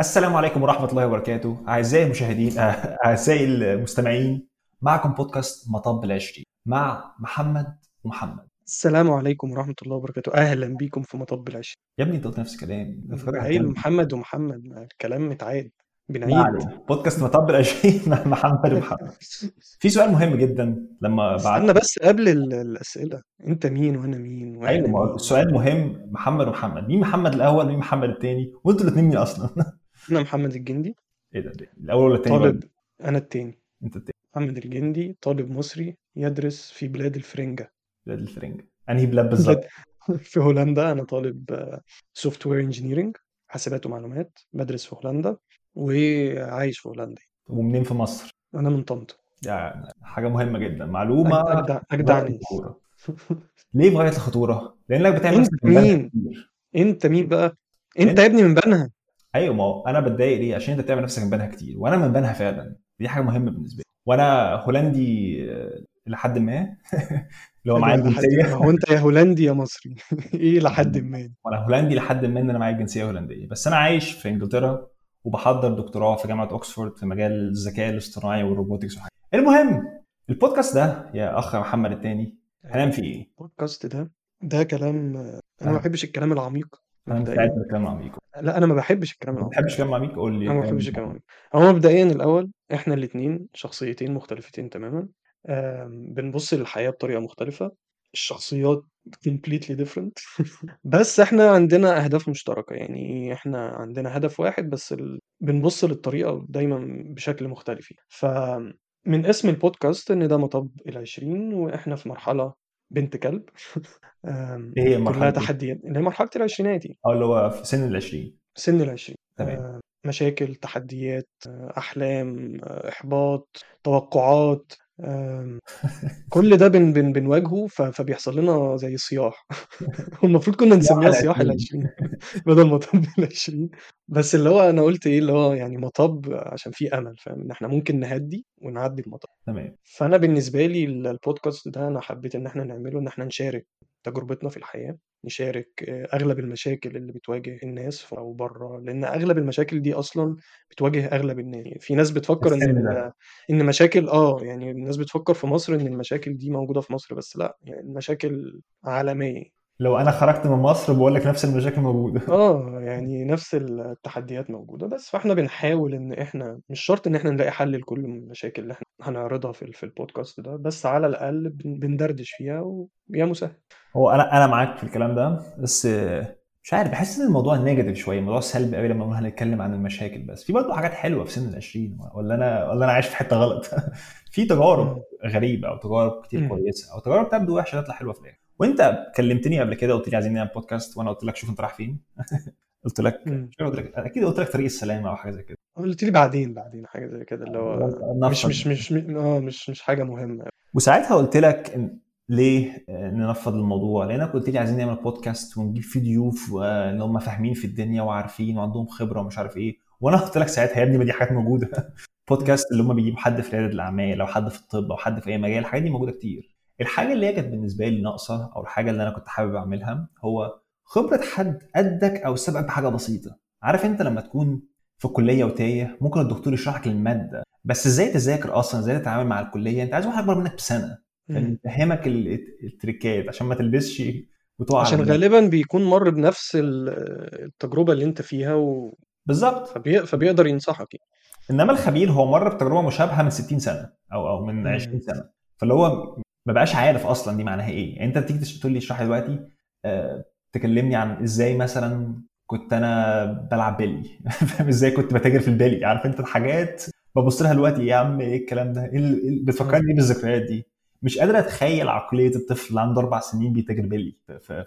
السلام عليكم ورحمة الله وبركاته. أعزائي المشاهدين آه، أعزائي المستمعين معكم بودكاست مطب العشرين مع محمد ومحمد. السلام عليكم ورحمة الله وبركاته. أهلا بيكم في مطب العشرين. يا ابني أنت قلت نفس الكلام. هتكلم محمد ومحمد الكلام متعاد. بنعيد. بودكاست مطب العشرين مع محمد ومحمد. في سؤال مهم جدا لما استنى بعت بس قبل ال- الأسئلة. أنت مين وأنا مين؟ هو مين؟ السؤال مهم. محمد ومحمد. مين محمد الأول؟ ومين محمد الثاني وأنتوا الاثنين مين أصلا؟ أنا محمد الجندي. إيه ده؟ ده؟ الأول ولا الثاني طالب أنا التاني. أنت الثاني محمد الجندي طالب مصري يدرس في بلاد الفرنجة. بلاد الفرنجة. أنهي بلاد بالظبط؟ في هولندا. أنا طالب software engineering حاسبات ومعلومات. بدرس في هولندا وعايش في هولندا. ومنين؟ في مصر. أنا من طنطا. يعني حاجة مهمة جدا. أجدع غاية ناس. الخطورة. ليه في غاية الخطورة؟ لأنك بتعمل مبالغ مين؟ أنت مين بقى؟ أنت؟ يا ابني من بنها. أيوه ما هو أنا بتضايق ليه؟ عشان أنت بتعمل نفسك من بنها كتير وأنا من بنها فعلا. دي حاجة مهمة بالنسبة لي. وأنا هولندي آه، لحد ما. اللي هو معايا الجنسية. هو أنت يا هولندي يا مصري. إيه لحد ما؟ وأنا هولندي لحد ما إن أنا معايا الجنسية هولندية. بس أنا عايش في إنجلترا وبحضر دكتوراه في جامعة اوكسفورد في مجال الذكاء الاصطناعي وال robotics وحاجة المهم البودكاست ده يا أخ محمد التاني هنعمل فيه إيه؟ البودكاست ده ده كلام أنا ما أنا بحبش الكلام العميق. أنا مستعد مبدئيا للكلام عميق. لا أنا ما بحبش الكلام ما العميق. بتحبش كلام عميق؟ قول لي أنا ما الكلام بحبش الكلام العميق العميق هو مبدئيا الأول إحنا الاثنين شخصيتين مختلفتين تماما. بنبص للحياة بطريقة مختلفة. الشخصيات completely different. بس إحنا عندنا أهداف مشتركة. يعني إحنا عندنا هدف واحد بس ال... بنبص للطريقة دايما بشكل مختلف. فمن اسم البودكاست إن ده مطب العشرين وإحنا في مرحلة بنت كلب. إيه هي دي؟ تحديات. اللي هي مرحلة العشريناتي آه اللي هو في سن العشرين. سن العشرين. تمام. مشاكل تحديات آه، أحلام آه، إحباط توقعات. كل ده بن بن بنواجهه فبيحصل لنا زي صياح. والمفروض كنا نسميها صياح العشرين العشرين. بدل مطب العشرين. بس اللي هو أنا قلت إيه اللي هو يعني مطب عشان فيه أمل فاهم؟ إن إحنا ممكن نهدي ونعدي المطب تمام. فأنا بالنسبة لي ال- البودكاست ده أنا حبيت إن إحنا نعمله إن إحنا نشارك تجربتنا في الحياة نشارك آه، أغلب المشاكل اللي بتواجه الناس أو بره لأن أغلب المشاكل دي أصلا بتواجه أغلب الناس. في ناس بتفكر إن إن مشاكل آه يعني الناس بتفكر في مصر إن المشاكل دي موجودة في مصر بس لأ يعني المشاكل عالمية. لو أنا خرجت من مصر بقول لك نفس المشاكل موجودة. آه يعني نفس التحديات موجودة بس فإحنا بنحاول إن إحنا مش شرط إن إحنا نلاقي حل لكل المشاكل اللي إحنا هنعرضها في في البودكاست ده بس على الأقل بن- بندردش فيها ويا مسهل. هو أنا أنا معاك في الكلام ده بس مش عارف بحس إن الموضوع نيجاتيف شوية الموضوع سلبي قوي لما هنتكلم عن المشاكل بس. في برضه حاجات حلوة في سن العشرين ولا أنا ولا أنا عايش في حتة غلط؟ في تجارب. غريبة أو تجارب كتير. كويسة أو تجارب تبدو وحشة تطلع حلوة في الآخر. وانت كلمتني قبل كده قلت لي عايزين نعمل بودكاست وأنا قلت لك شوف انت رايح فين. قلت لك قلت لك أكيد قلت لك طريق السلامه أو حاجة زي كده. قلت لي بعدين بعدين حاجة زي كده اللي هو مش نفض مش مش مش- آه مش مش حاجة مهمة. وساعتها قلت لك إن ليه آه، ننفض الموضوع. لانك قلت لي عايزين نعمل بودكاست ونجيب فيه ضيوف آه، اللي هم فاهمين في الدنيا وعارفين وعندهم خبرة ومش عارف إيه. وأنا قلت لك ساعتها يا ابني ما دي حاجات موجودة. بودكاست اللي هم بيجيبوا حد في رياده الأعمال أو حد في الطب أو حد في أي مجال الحاجات دي موجودة كتير. الحاجة اللي هي كانت بالنسبة لي ناقصة أو الحاجة اللي أنا كنت حابب أعملها هو خبرة حد قدك أو سبقك بحاجة بسيطة. عارف أنت لما تكون في الكلية وتايه ممكن الدكتور يشرح لك المادة بس إزاي تذاكر أصلا؟ إزاي تتعامل مع الكلية؟ أنت عايز واحد أكبر منك بسنة. يفهمك ال- التريكات عشان ما تلبسش وتقع عشان غالبا بيكون مر بنفس ال- التجربة اللي أنت فيها و... بالظبط. فبي... فبيقدر ينصحك يعني. إنما الخبير هو مر بتجربة مشابهة من 60 سنة أو أو من 20 مم. سنة. فاللي هو ما بقاش عارف أصلا دي معناها إيه. يعني أنت تيجي تش- تقول لي اشرح دلوقتي آه، تكلمني عن إزاي مثلا كنت أنا بلعب بيلي. فاهم إزاي كنت بتاجر في البيلي؟ عارف أنت الحاجات ببص لها دلوقتي يا عم إيه الكلام ده؟ إيه إيه- بتفكرني إيه بالذكريات دي؟ مش قادر أتخيل عقلية الطفل اللي عنده أربع سنين بيتاجر بيلي في؟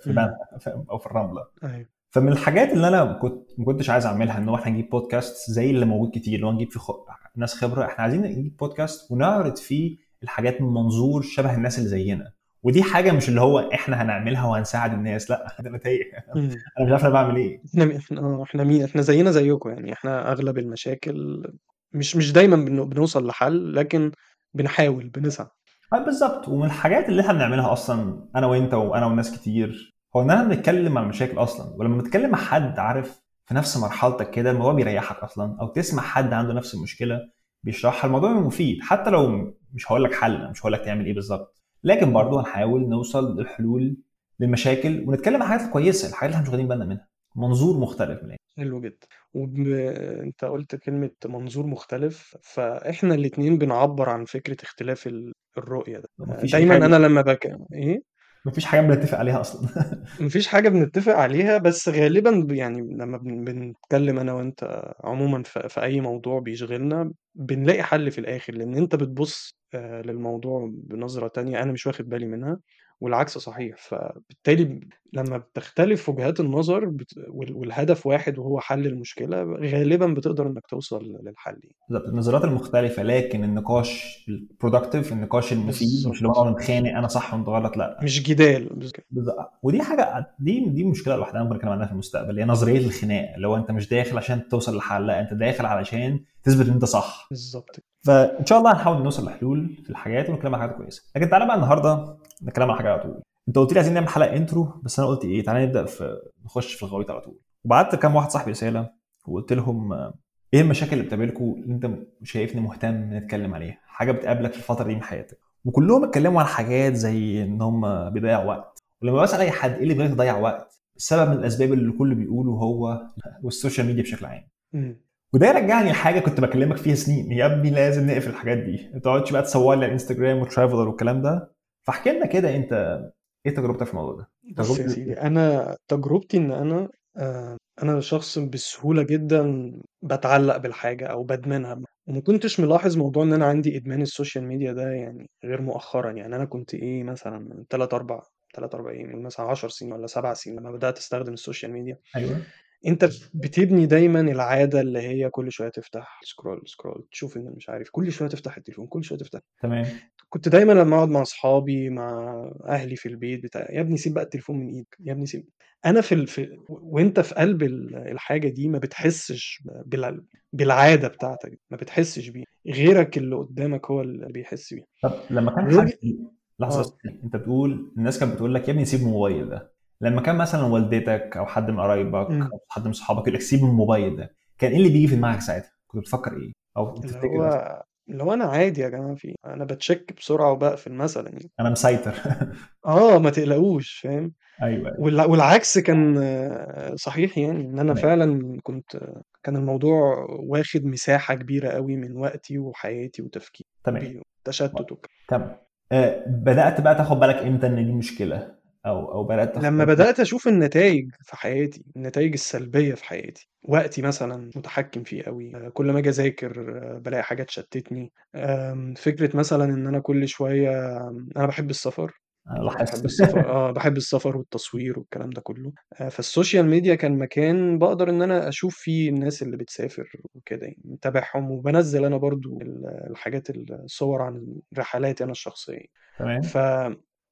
أو في الرملة. أيوه. فمن الحاجات اللي أنا كنت ما كنتش عايز أعملها إن هو إحنا نجيب بودكاست زي اللي موجود كتير اللي هو نجيب فيه خ... ناس خبرة. إحنا عايزين نجيب بودكاست ونعرض فيه الحاجات من منظور شبه الناس اللي زينا. ودي حاجة مش اللي هو إحنا هنعملها وهنساعد الناس لأ أنا تايه. أنا مش عارف أنا بعمل إيه. إحنا إحنا آه إحنا مين؟ إحنا زينا زيكم يعني. إحنا أغلب المشاكل مش مش دايما بن- بنوصل لحل لكن بنحاول بنسعى. آه بالظبط. ومن الحاجات اللي إحنا بنعملها أصلا أنا وأنت وأنا وناس كتير هو إن إحنا بنتكلم عن المشاكل أصلا. ولما بنتكلم مع حد عارف في نفس مرحلتك كده الموضوع بيريحك أصلا. أو تسمع حد عنده نفس المشكلة بيشرحها الموضوع مفيد حتى لو مش هقول لك حل مش هقول لك تعمل إيه بالظبط لكن برضه هنحاول نوصل للحلول للمشاكل ونتكلم عن الحاجات الكويسه الحاجات اللي إحنا مش واخدين بالنا منها منظور مختلف من حلو جدًا. وب قُلت كلمة منظور مختلف، فإحنا الاتنين بنعبّر عن فكرة اختلاف ال الرؤية ده. دايمًا حاجة أنا لمّا باك إيه؟ ما فيش حاجة بنتفق عليها أصلا ما فيش حاجة بنتّفق عليها، بس غالبًا يعني لمّا بن بنتكلّم أنا وأنت عمومًا في في أي موضوع بيشغلنا، بنلاقي حل في الآخر، لإن أنت بتبُص آآ للموضوع بنظرة تانية أنا مش واخد بالي منها، والعكس صحيح. فبالتالي لمّا بتختلف وجهات النظر بت وال والهدف واحد وهو حل المشكلة، غالبًا بتقدر إنك توصل للحل يعني. بالضبط، النظريات المختلفة لكن النقاش الproductive النقاش المفيد مش اللي هو نتخانق بالضبط. صح وأنت غلط لأ. مش جدال، بالض ودي حاجة دي دي مشكلة لوحدها ممكن نتكلم عنها في المستقبل، هي نظرية الخناق، اللي هو أنت مش داخل عشان توصل لحل، لأ أنت داخل علشان تثبت إن أنت صح. بالضبط. فإن شاء الله هنحاول نوصل لحلول في الحاجات ونتكلم عن حاجات كويسة. لكن تعالَ بقى النهارده نتكلم عن حاجة على طول. أنت قُلت لي عايزين نعمل حلقة intro بس أنا قُلت إيه، تعالَ نبدأ في نخش في الغويط على طول. وبعت لكام واحد صاحبي رسالة وقُلت لهم إيه المشاكل اللي بتقابلكم اللي أنت شايفني مهتم نتكلم عليها، حاجة بتقابلك في الفترة دي من حياتك. وكلهم اتكلموا عن حاجات زي إن هم بيضيّعوا وقت. ولمّا باسأل أي حد إيه اللي بيخليك تضيّع وقت، السبب من الأسباب اللي الكل بيقوله هو وال social media بشكل عام. وده يرجعني لحاجة كنت باكلمك فيها سنين، يا ابني لازم نقفل الحاجات دي، ما تقعدش بقى تصور لي على الانستجرام و traveler والكلام ده. فاحكِ لنا كده أنت إيه تجربتك في الموضوع ده؟ بُص يا سيدي، أنا تجربتي إن أنا آآ أنا شخص بسهولة جدًا باتعلق بالحاجة أو بادمنها، وما كنتش ملاحظ موضوع إن أنا عندي إدمان ال social media ده يعني غير مؤخرًا، يعني أنا كنت إيه مثلًا من 3، 4 3، 4 إيه، من مثلًا 10 سنين والّا 7 سنين لمّا بدأت أستخدم ال social media. أيوه. أنت بتبني دايمًا العادة اللي هي كل شوية تفتح scroll، scroll تشوف إن مش عارف كل شوية تفتح التليفون، كل شوية تفتح تمام. كنت دايمًا لمّا أقعد مع أصحابي، مع أهلي في البيت بتاع، يا ابني سيب بقى التليفون من إيدك، يا ابني سيب أنا في ال في وأنت في قلب ال الحاجة دي ما بتحسش بال بالعادة بتاعتك، ما بتحسش بيها، غيرك اللي قدامك هو اللي بيحس بيها. طب لمّا كان حد لحظة بس آه. أنت بتقول الناس كانت بتقول لك يا ابني سيب الموبايل ده، لمّا كان مثلًا والدتك أو حد من قرايبك. أو حد من صحابك يقول لك سيب الموبايل ده، كان إيه اللي بييجي في دماغك ساعتها؟ كنت بتفكر إيه؟ أو اللي تفتكر مثلًا؟ هو اللي هو أنا عادي يا جماعة في؟ أنا باتشيك بسرعة وباقفل مثلًا يعني. أنا مسيطر. آه، ما تقلقوش فاهم؟ أيوه. وال والعكس كان صحيح يعني، أنا تمام. فعلًا كنت كان الموضوع واخد مساحة كبيرة أوي من وقتي وحياتي وتفكيري تمام. وتشتت وك تمام. آآ بدأت بقى تاخد بالك إمتى إن دي مشكلة؟ أو أو بدأت تاخد لمّا بالك بدأت أشوف النتايج في حياتي، النتايج السلبية في حياتي، وقتي مثلًا متحكم فيه أوي، كل ما آجي أذاكر بالاقي حاجة تشتتني، آمم، فكرة مثلًا إن أنا كل شوية أنا باحب السفر،. باحب السفر آه، باحب السفر والتصوير والكلام ده كله، آآ، فالسوشيال ميديا كان مكان باقدر إن أنا أشوف فيه الناس اللي بتسافر وكده يعني، متابعهم وبانزّل أنا برضه ال الحاجات الصور عن رحلاتي أنا الشخصية. تمام.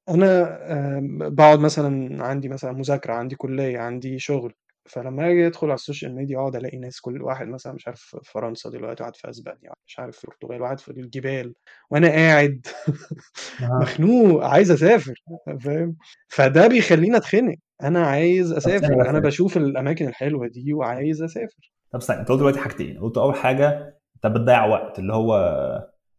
فأنا آمم، باقعد مثلًا عندي مثلًا مذاكرة، عندي كلية، عندي شغل، فلمّا آجي أدخل على السوشيال ميديا أقعد ألاقي ناس كل واحد مثلًا مش عارف في فرنسا دلوقتي، واحد في أسبانيا، واحد مش عارف في البرتغال، واحد في الجبال، وأنا قاعد. مخنوق عايز أسافر فاهم؟ فده بيخلّيني أتخنق، أنا عايز طب ثانية أسافر، أنا باشوف الأماكن الحلوة دي وعايز أسافر. طب استنى، أنت قُلت دلوقتي حاجتين، قُلت أول حاجة أنت بتضيّع وقت، اللي هو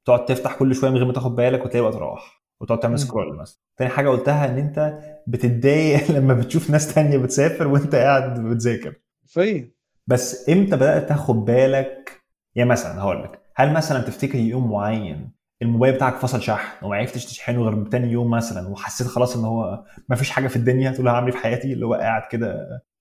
تقعد تفتح كل شوية من غير ما تاخد بالك وتلاقي الوقت راح، وتقعد تعمل scroll مثلًا. تاني حاجة قُلتها إن أنت بتتضايق لمّا بتشوف ناس تانية بتسافر وأنت قاعد بتذاكر. حرفيًا. بس إمتى بدأت تاخد بالك يعني مثلًا هاقول لك، هل مثلًا تفتكر يوم معين الموبايل بتاعك فصل شحن وما عرفتش تشحنه غير تاني يوم مثلًا وحسيت خلاص إن هو ما فيش حاجة في الدنيا تقول هاعمل إيه في حياتي، اللي هو قاعد كده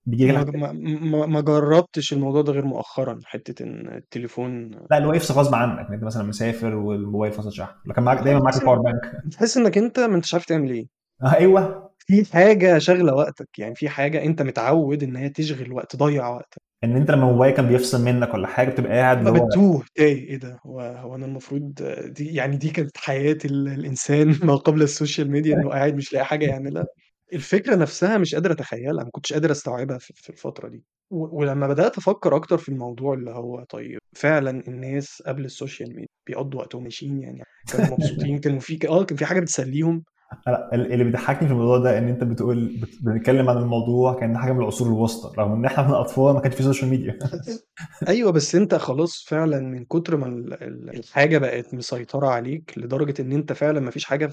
بييجي ما لك ما ما ما جرّبتش الموضوع ده غير مؤخرًا، حتّة إن التليفون لأ، اللي هو يفصل غصب عنك، أنت مثلًا مسافر والموبايل فاصل شحن، كان معاك آه، دايمًا معاك إن bank؟ بتحس إنّك أنت ما أنتش عارف تعمل إيه. أيوه. في حاجة شاغلة وقتك، يعني في حاجة أنت متعوّد إن هي تشغِل وقت، تضيّع وقتك. إن أنت لمّا الموبايل كان بيفصل منك والّا حاجة بتبقى قاعد اللي آه، هو بتتوه، تايه، إيه ده هو هو أنا المفروض دي يعني دي كانت حياة ال الإنسان ما قبل السوشيال ميديا إنه قاعد مش لاقي حاجة يعملها؟ الفكرة نفسها مش قادر أتخيّلها، ما كنتش قادر أستوعبها في في الفترة دي. و ولمّا بدأت أفكّر أكتر في الموضوع اللي هو طيب فعلًا الناس قبل السوشيال ميديا بيقضّوا وقتهم ماشيين يعني كانوا مبسوطين، كانوا في آه، كان في حاجة بتسلّيهم، لا اللي بيضحكني في الموضوع ده إن أنت بتقول بت- بنتكلم عن الموضوع كان حاجة من العصور الوسطى رغم إن إحنا من اطفال ما كانش في سوشيال ميديا أيوه بس أنت خلاص فعلا من كتر ما ال- ال- الحاجة بقت مسيطرة عليك لدرجة إن أنت فعلا ما فيش حاجة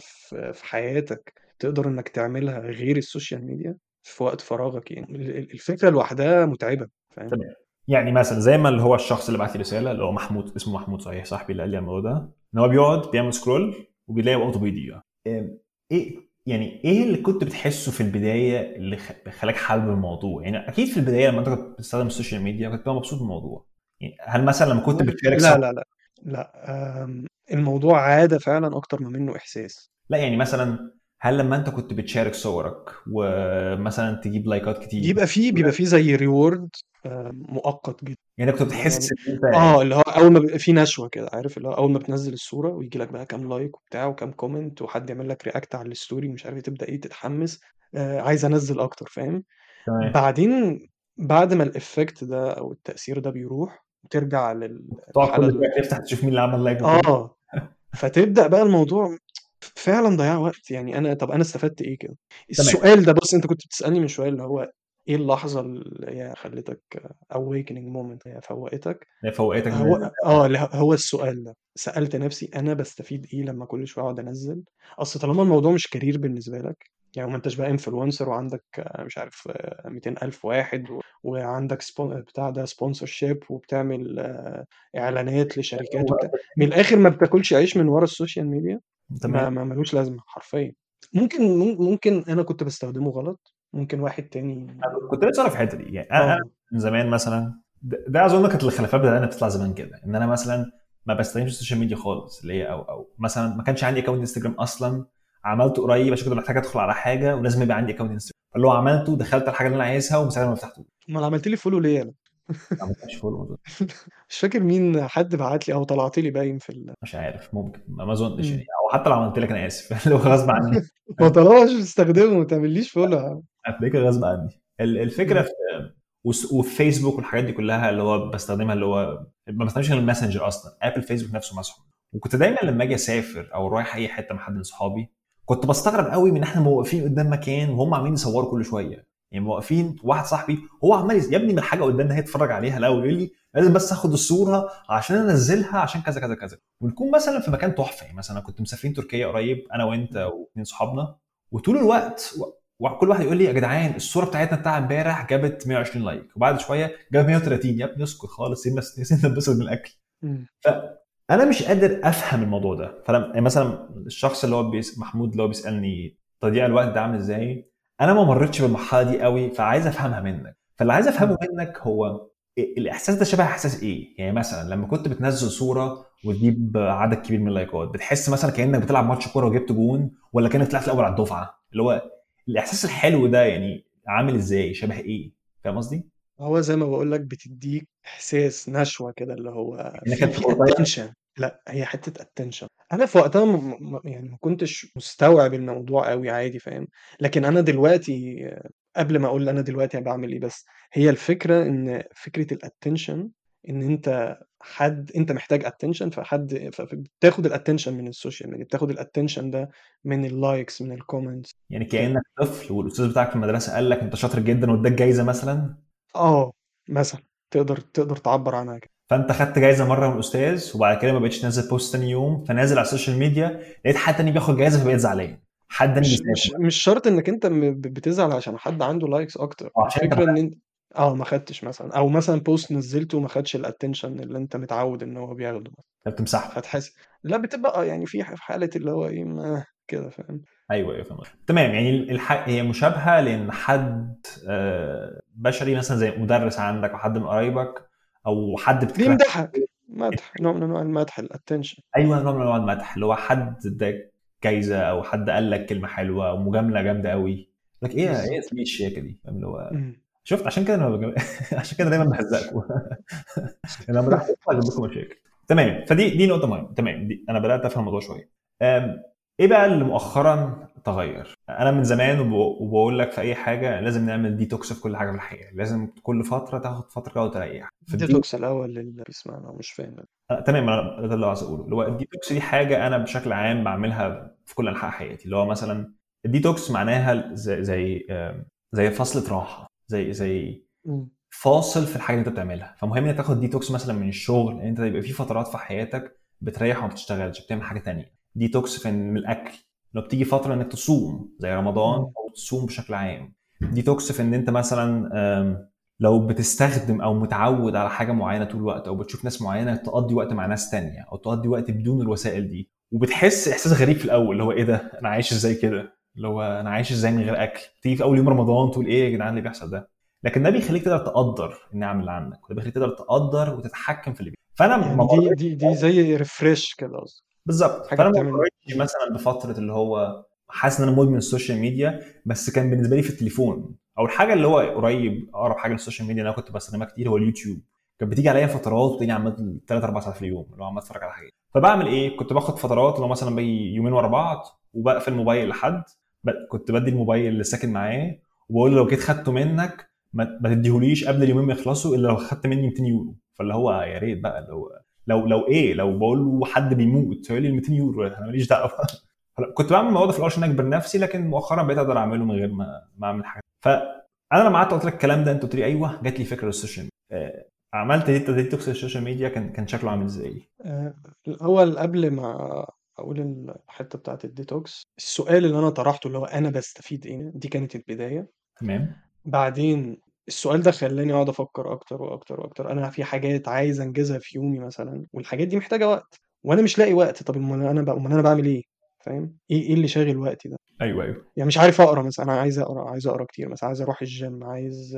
في حياتك تقدر إنك تعملها غير السوشيال ميديا في وقت فراغك يعني. ال- ال- الفكرة لوحدها متعبة فاهم؟ تمام. يعني مثلا زي ما اللي هو الشخص اللي بعت لي رسالة اللي هو محمود اسمه محمود صحيح صاحبي اللي قال لي الموضوع ده إن هو بيقعد بيعمل scroll وبيلاقي وقته بيضيع إيه- يعني إيه اللي كنت بتحسه في البداية اللي خلاك حابب الموضوع؟ يعني أكيد في البداية لما أنت كنت بتستخدم السوشيال ميديا كنت مبسوط بالموضوع. يعني هل مثلا لما كنت بتشارك لا لا لا لا. الموضوع عادة فعلا أكتر ما منه إحساس. لا يعني مثلا هل لما انت كنت بتشارك صورك ومثلا تجيب likes ات كتير؟ بيبقى فيه بيبقى فيه زي reward مؤقت جدا. يعني كنت بتحس يعني آه اللي هو أول ما بيبقى فيه نشوة كده عارف؟ اللي هو أول ما بتنزل الصورة ويجي لك بقى كام like وبتاع وكام comment وحد يعمل لك react على ال story مش عارف إيه، تبدأ إيه تتحمس آه عايز أنزل أكتر فاهم؟ تمام. بعدين بعد ما ال effect ده أو التأثير ده بيروح وترجع شوية تفتح تشوف مين اللي عمل like آه. فتبدأ بقى الموضوع فعلا ضياع وقت يعني أنا طب أنا استفدت إيه كده؟ السؤال ده بص أنت كنت بتسألني من شوية اللي هو إيه اللحظة اللي هي خلتك awakening moment هي فوقتك؟ هي فوقتك هو آه هو السؤال ده. سألت نفسي أنا بستفيد إيه لما كل شوية أقعد أنزل؟ أصل طالما الموضوع مش career بالنسبة لك يعني ما أنتش بقى influencer وعندك مش عارف 200 ألف واحد وعندك spon بتاع ده sponsorship وبتعمل إعلانات لشركات وبتاع. من الآخر ما بتاكلش عيش من ورا السوشيال ميديا؟ تمام. ما ما ملوش لازمة حرفيا. ممكن ممكن أنا كنت بستخدمه غلط ممكن واحد تاني كنت لسه في الحتة دي. يعني أنا أنا آه. من زمان مثلا ده ده أظن كانت الخلافات بدأنا بتطلع زمان كده. إن أنا مثلا ما بستخدمش السوشيال ميديا خالص اللي هي أو أو مثلا ما كانش عندي account انستجرام أصلا عملته قريب عشان كنت محتاج أدخل على حاجة ولازم يبقى عندي account انستجرام فاللي هو عملته دخلت على الحاجة اللي أنا عايزها ومن ساعتها ما فتحته أمال عملت لي follow ليه ما مش فاكر مين حد بعت لي أو طلعت لي باين في ال مش عارف ممكن. ما أظنش يعني. أو حتى لو عملت لك أنا آسف. لو غصب عني. ما طالما مش بتستخدمه ما تعمليش عم. هتلاقيك غصب عني. ال- الفكرة. في وفيسبوك والحاجات دي كلها اللي هو بستخدمها اللي هو ما بستخدمش غير الماسنجر أصلا. الفيسبوك نفسه مسحه وكنت دايما لما أجي أسافر أو رايح أي حتة مع حد من صحابي كنت بستغرب قوي من إحنا موقفين قدام مكان وهم عاملين يصوروا كل شوية. يعني موقفين واحد صاحبي هو عمال يا ابني من الحاجة قدامنا هي اتفرج عليها الأول يقول لي لازم بس آخد الصورة عشان أنزلها عشان كذا كذا كذا. ونكون مثلا في مكان تحفة يعني مثلا كنت مسافرين تركيا قريب أنا وأنت واثنين صحابنا وطول الوقت وكل واحد يقول لي يا جدعان الصورة بتاعتنا بتاع امبارح جابت 120 like وبعد شوية جابت 130 يا ابني اسكت خالص سيبنا ننبسط من الاكل. فانا مش قادر أفهم الموضوع ده. فلما يعني مثلا الشخص اللي هو بيس... محمود اللي هو بيسألني تضييع الوقت ده عامل إزاي؟ أنا ما مرتش بالمرحلة دي قوي فعايز أفهمها منك. فاللي عايز أفهمه منك هو الإحساس ده شبه إحساس إيه؟ يعني مثلا لما كنت بتنزل صورة وتجيب عدد كبير من ال likes بتحس مثلا كأنك بتلعب ماتش كورة وجبت جون ولا كأنك طلعت الأول على الدفعة؟ اللي هو الإحساس الحلو ده يعني عامل إزاي؟ شبه إيه؟ فاهم قصدي؟ هو زي ما بقول لك بتديك إحساس نشوة كده اللي هو إنك في لأ هي حتة attention أنا في وقتها م... م- يعني ما كنتش مستوعب الموضوع قوي عادي فاهم؟ لكن أنا دلوقتي قبل ما أقول أنا دلوقتي بعمل إيه بس هي الفكرة إن فكرة ال attention إن أنت حد أنت محتاج attention فحد فبتاخد ال attention من السوشيال ميديا بتاخد ال attention ده من ال likes من ال comments يعني كأنك طفل والأستاذ بتاعك في المدرسة قال لك أنت شاطر جدا واداك جايزه مثلا؟ آه مثلا. تقدر تقدر تعبر عنها كده. فانت خدت جايزة مرة من الأستاذ وبعد كده ما بقتش تنزل post تاني يوم فنازل على ال social media لقيت حد تاني بياخد جايزة فبقيت زعلان. حد تاني مش مش مش شرط إنك أنت بتزعل عشان حد عنده likes أكتر. أنت الفكرة إن أنت آه ما خدتش مثلا أو مثلا post نزلته وما خدش ال attention اللي أنت متعود إن هو بياخده. مثلا بتمسحه فتحس لا بتبقى يعني في حالة اللي هو إيه ما كده فاهم؟ أيوه أيوه فاهم تمام يعني الح... هي مشابهة لإن حد آه، بشري مثلا زي مدرس عندك أو حد من قرايبك أو حد بتكره بيمدحك مدح نوع من أنواع المدح الاتنشن أيوه نوع من أنواع المدح اللي هو حد اداك جايزة أو حد قال لك كلمة حلوة أو مجاملة جامدة قوي لك إيه إيه بالظبط اسمي الشياكه دي؟ فاهم اللي هو. شفت؟ عشان كده أنا بجم... عشان كده دايما بهزقكم لما بدأت أجيب لكم مشاكل. تمام. فدي دي نقطة مهمة. تمام. دي أنا بدأت أفهم الموضوع شوية. إيه بقى اللي مؤخرا تغير. أنا من زمان وب- وبقول لك في أي حاجة لازم نعمل ديتوكس في كل حاجة في الحياة. لازم كل فترة تاخد فترة كده وتريح. في ال de- detox الأول للي بيسمعنا ومش فاهم. آه، تمام أنا ده اللي عايز أقوله. اللي هو الديتوكس دي حاجة أنا بشكل عام بعملها في كل أنحاء حياتي. اللي هو مثلا الديتوكس معناها زي زي زي فصلة راحة زي زي. فاصل في الحاجة اللي أنت بتعملها. فمهم إنك تاخد ديتوكس مثلا من الشغل إن أنت يبقى في فترات في حياتك بتريح وما بتشتغلش بتعمل حاجة تانية. ديتوكس في من الأكل لو بتيجي فترة إنك تصوم زي رمضان. أو تصوم بشكل عام. ديتوكس في إن أنت مثلا لو بتستخدم أو متعود على حاجة معينة طول الوقت أو بتشوف ناس معينة تقضي وقت مع ناس تانية أو تقضي وقت بدون الوسائل دي. وبتحس إحساس غريب في الأول اللي هو إيه ده؟ أنا عايش إزاي كده؟ اللي هو أنا عايش إزاي من غير أكل؟ تيجي في أول يوم رمضان تقول إيه يا جدعان اللي بيحصل ده؟ لكن ده بيخليك تقدر تقدر النعم اللي عندك وده بيخليك تقدر تقدر وتتحكم في اللي بيحصل فأنا يعني دي دي دي زي refresh كده قصدي بالظبط. فأنا ما مريتش مثلا بفترة اللي هو حاسس إن أنا مدمن ال social media بس كان بالنسبة لي في التليفون. أو الحاجة اللي هو قريب أقرب حاجة لل social media اللي أنا كنت بستخدمها كتير هو اليوتيوب. كانت بتيجي عليا فترات وتلاقيني عمال 3 4 ساعات في اليوم اللي هو عمال أتفرج على حاجات فبعمل إيه؟ كنت باخد فترات اللي هو مثلا باجي يومين ورا بعض وبقفل الموبايل لحد كنت بدي الموبايل اللي ساكن معاه وبقول له لو جيت خدته منك ما تديهوليش قبل اليومين ما يخلصوا إلا لو خدت مني 200 يورو. فاللي هو يا ريت بقى لو لو لو إيه لو بقول له حد بيموت يقول لي ال 200 يورو أنا ماليش دعوة. كنت بعمل الموضوع ده في الأول عشان أجبر نفسي لكن مؤخرا بقيت أقدر أعمله من غير ما ما أعمل حاجة. فانا لما قعدت قلت لك الكلام ده أنت قلت لي أيوه جات لي فكرة لل social media. آه، عملت دي detox ال social media كان كان شكله عامل إزاي؟ آه، الأول قبل ما أقول الحتة بتاعة الديتوكس السؤال اللي أنا طرحته اللي هو أنا بستفيد إيه؟ دي كانت البداية. تمام. بعدين السؤال ده خلاني أقعد أفكر أكتر وأكتر وأكتر أنا في حاجات عايز أنجزها في يومي مثلا والحاجات دي محتاجة وقت وأنا مش لاقي وقت طب أمال أنا بقى أمال أنا بعمل إيه؟ فاهم؟ إيه إيه اللي شاغل وقتي ده؟ أيوه أيوه يعني مش عارف أقرأ مثلا أنا عايز أقرأ عايز أقرأ كتير مثلا عايز أروح الجيم عايز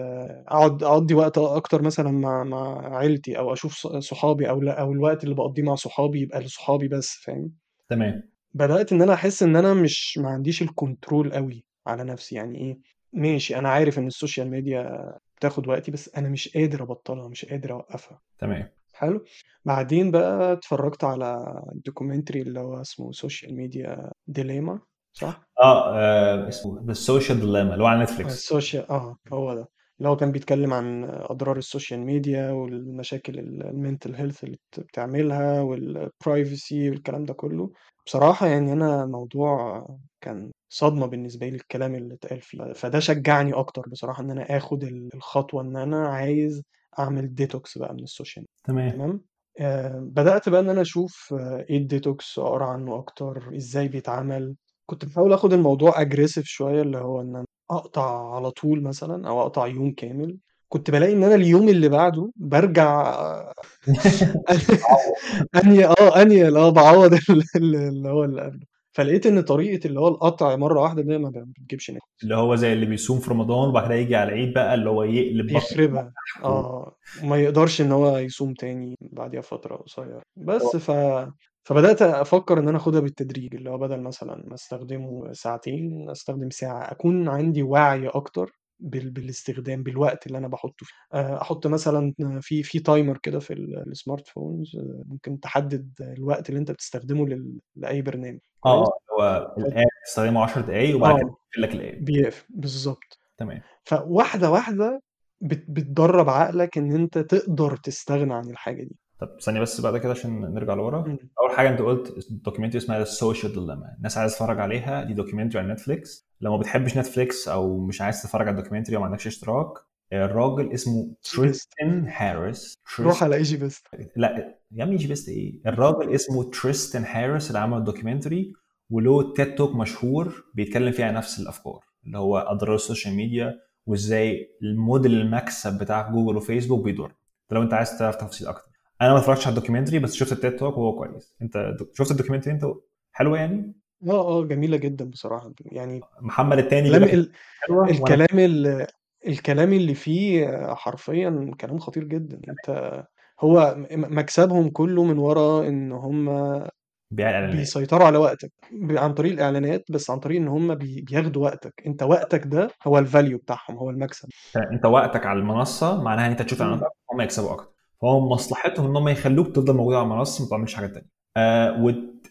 أقعد أقضي وقت أكتر مثلا مع مع عيلتي أو أشوف ص- صحابي أو لأ أو الوقت اللي بقضيه مع صحابي يبقى لصحابي بس فاهم؟ تمام بدأت إن أنا أحس إن أنا مش ما عنديش ال control قوي على نفسي يعني إيه ماشي أنا عارف إن ال social media بتاخد وقتي بس أنا مش قادر أبطلها مش قادر أوقفها. تمام. حلو. بعدين بقى اتفرجت على ال documentary اللي هو اسمه social media dilemma صح؟ آه, آه اسمه The Social Dilemma اللي هو على آه، نتفليكس ال social آه هو ده. اللي هو كان بيتكلم عن أضرار ال social media والمشاكل ال mental health اللي بت- بتعملها وال privacy والكلام ده كله. بصراحة يعني أنا الموضوع كان صدمة بالنسبة لي الكلام اللي اتقال فيه. فده شجعني أكتر بصراحة إن أنا آخد ال- الخطوة إن أنا عايز أعمل ديتوكس بقى من ال social media. تمام. تمام؟ آه بدأت بقى إن أنا أشوف آه، إيه الديتوكس أقرأ عنه أكتر إزاي بيتعمل. كنت بحاول آخد الموضوع aggressive شوية اللي هو إن أنا أقطع على طول مثلا أو أقطع يوم كامل. كنت بلاقي إن أنا اليوم اللي بعده برجع اني آه اني آه بعوض ال- ال- اللي هو اللي قبله. فلقيت إن طريقة اللي هو القطع مرة واحدة ده ما بتجيبش نتيجة. اللي هو زي اللي بيصوم في رمضان وبعد كده يجي على العيد بقى اللي هو يقلب تحت آه. ما يقدرش إن هو يصوم تاني بعدها فتره قصيرة. بس ف فبدأت أفكر إن أنا أخدها بالتدريج اللي هو بدل مثلا ما أستخدمه ساعتين أستخدم ساعة أكون عندي وعي أكتر. بالاستخدام بالوقت اللي أنا بحطه فيه آه، أحط مثلا في في timer كده في ال- ال smart phones آه، ممكن تحدد الوقت اللي أنت بتستخدمه. لأي برنامج. آه هو ال app تستخدمه 10 دقايق وبعد كده آه يقفل لك ال app. بيقفل. بالظبط. تمام. فواحدة واحدة بت بتدرّب عقلك إن أنت تقدر تستغنى عن الحاجة دي. طب ثانية بس بقى كده عشان نرجع لورا. إمم. أول حاجة أنت قلت documentary اسمها ال Social Dilemma الناس عايزة تتفرج عليها. دي documentary على نتفليكس لو ما بتحبش نتفليكس أو مش عايز تتفرج على ال documentary أو ما عندكش اشتراك الراجل اسمه. تريستن هاريس. روح على إيجي بيست. لا يا عم إيجي بيست إيه؟ الراجل اسمه تريستن هاريس اللي عمل ال documentary وله TED talk مشهور بيتكلم فيه عن نفس الأفكار اللي هو اضرار السوشيال ميديا وإزاي الموديل المكسب بتاع جوجل وفيسبوك بيضر ده لو أنت عايز تعرف تفاصيل أكتر. أنا ما اتفرجتش على ال documentary بس شفت ال TED talk وهو كويس. أنت شفت ال documentary؟ أنت حلوة يعني؟ آه، آه، جميلة جدًا بصراحة. يعني محمد التاني كلام بيقول لك ال وأنا الكلام ال الكلام اللي فيه حرفيًا كلام خطير جدًا. أنت هو م مكسبهم كله من ورا إن هم بيع الإعلانات بيسيطروا على وقتك ب عن طريق الإعلانات، بس عن طريق إن هم بي بياخدوا وقتك. أنت وقتك ده هو الvalue بتاعهم، هو المكسب. أنت وقتك على المنصة معناها إن أنت تشوف إمم. أكتر هم يكسبوا أكتر فهو مصلحتهم إن هم يخلوك تفضل موجود على المنصة ما تعملش حاجة تانية آه